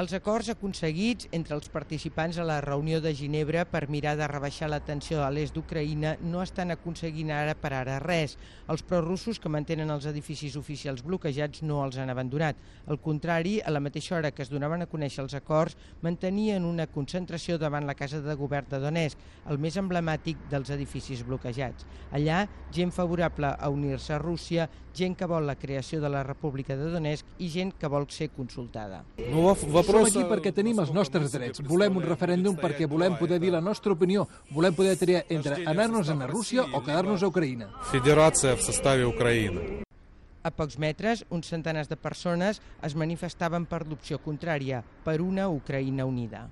Els acords aconseguits entre els participants a la reunió de Ginebra per mirar de rebaixar la tensió a l'est d'Ucraïna no estan aconseguint ara per ara res. Els prorussos que mantenen els edificis oficials bloquejats no els han abandonat. Al contrari, a la mateixa hora que es donaven a conèixer els acords, mantenien una concentració davant la Casa de Govern de Donetsk, el més emblemàtic dels edificis bloquejats. Allà, gent favorable a unir-se a Rússia, gent que vol la creació de la República de Donetsk i gent que vol ser consultada. No, Som aquí perquè tenim els nostres drets. Volem un referèndum perquè volem poder dir la nostra opinió. Volem poder triar entre anar-nos a Rússia o quedar-nos a Ucraïna. Федерация в составе Украины. A pocs metres, uns centenars de persones es manifestaven per l'opció contrària, per una Ucraïna unida.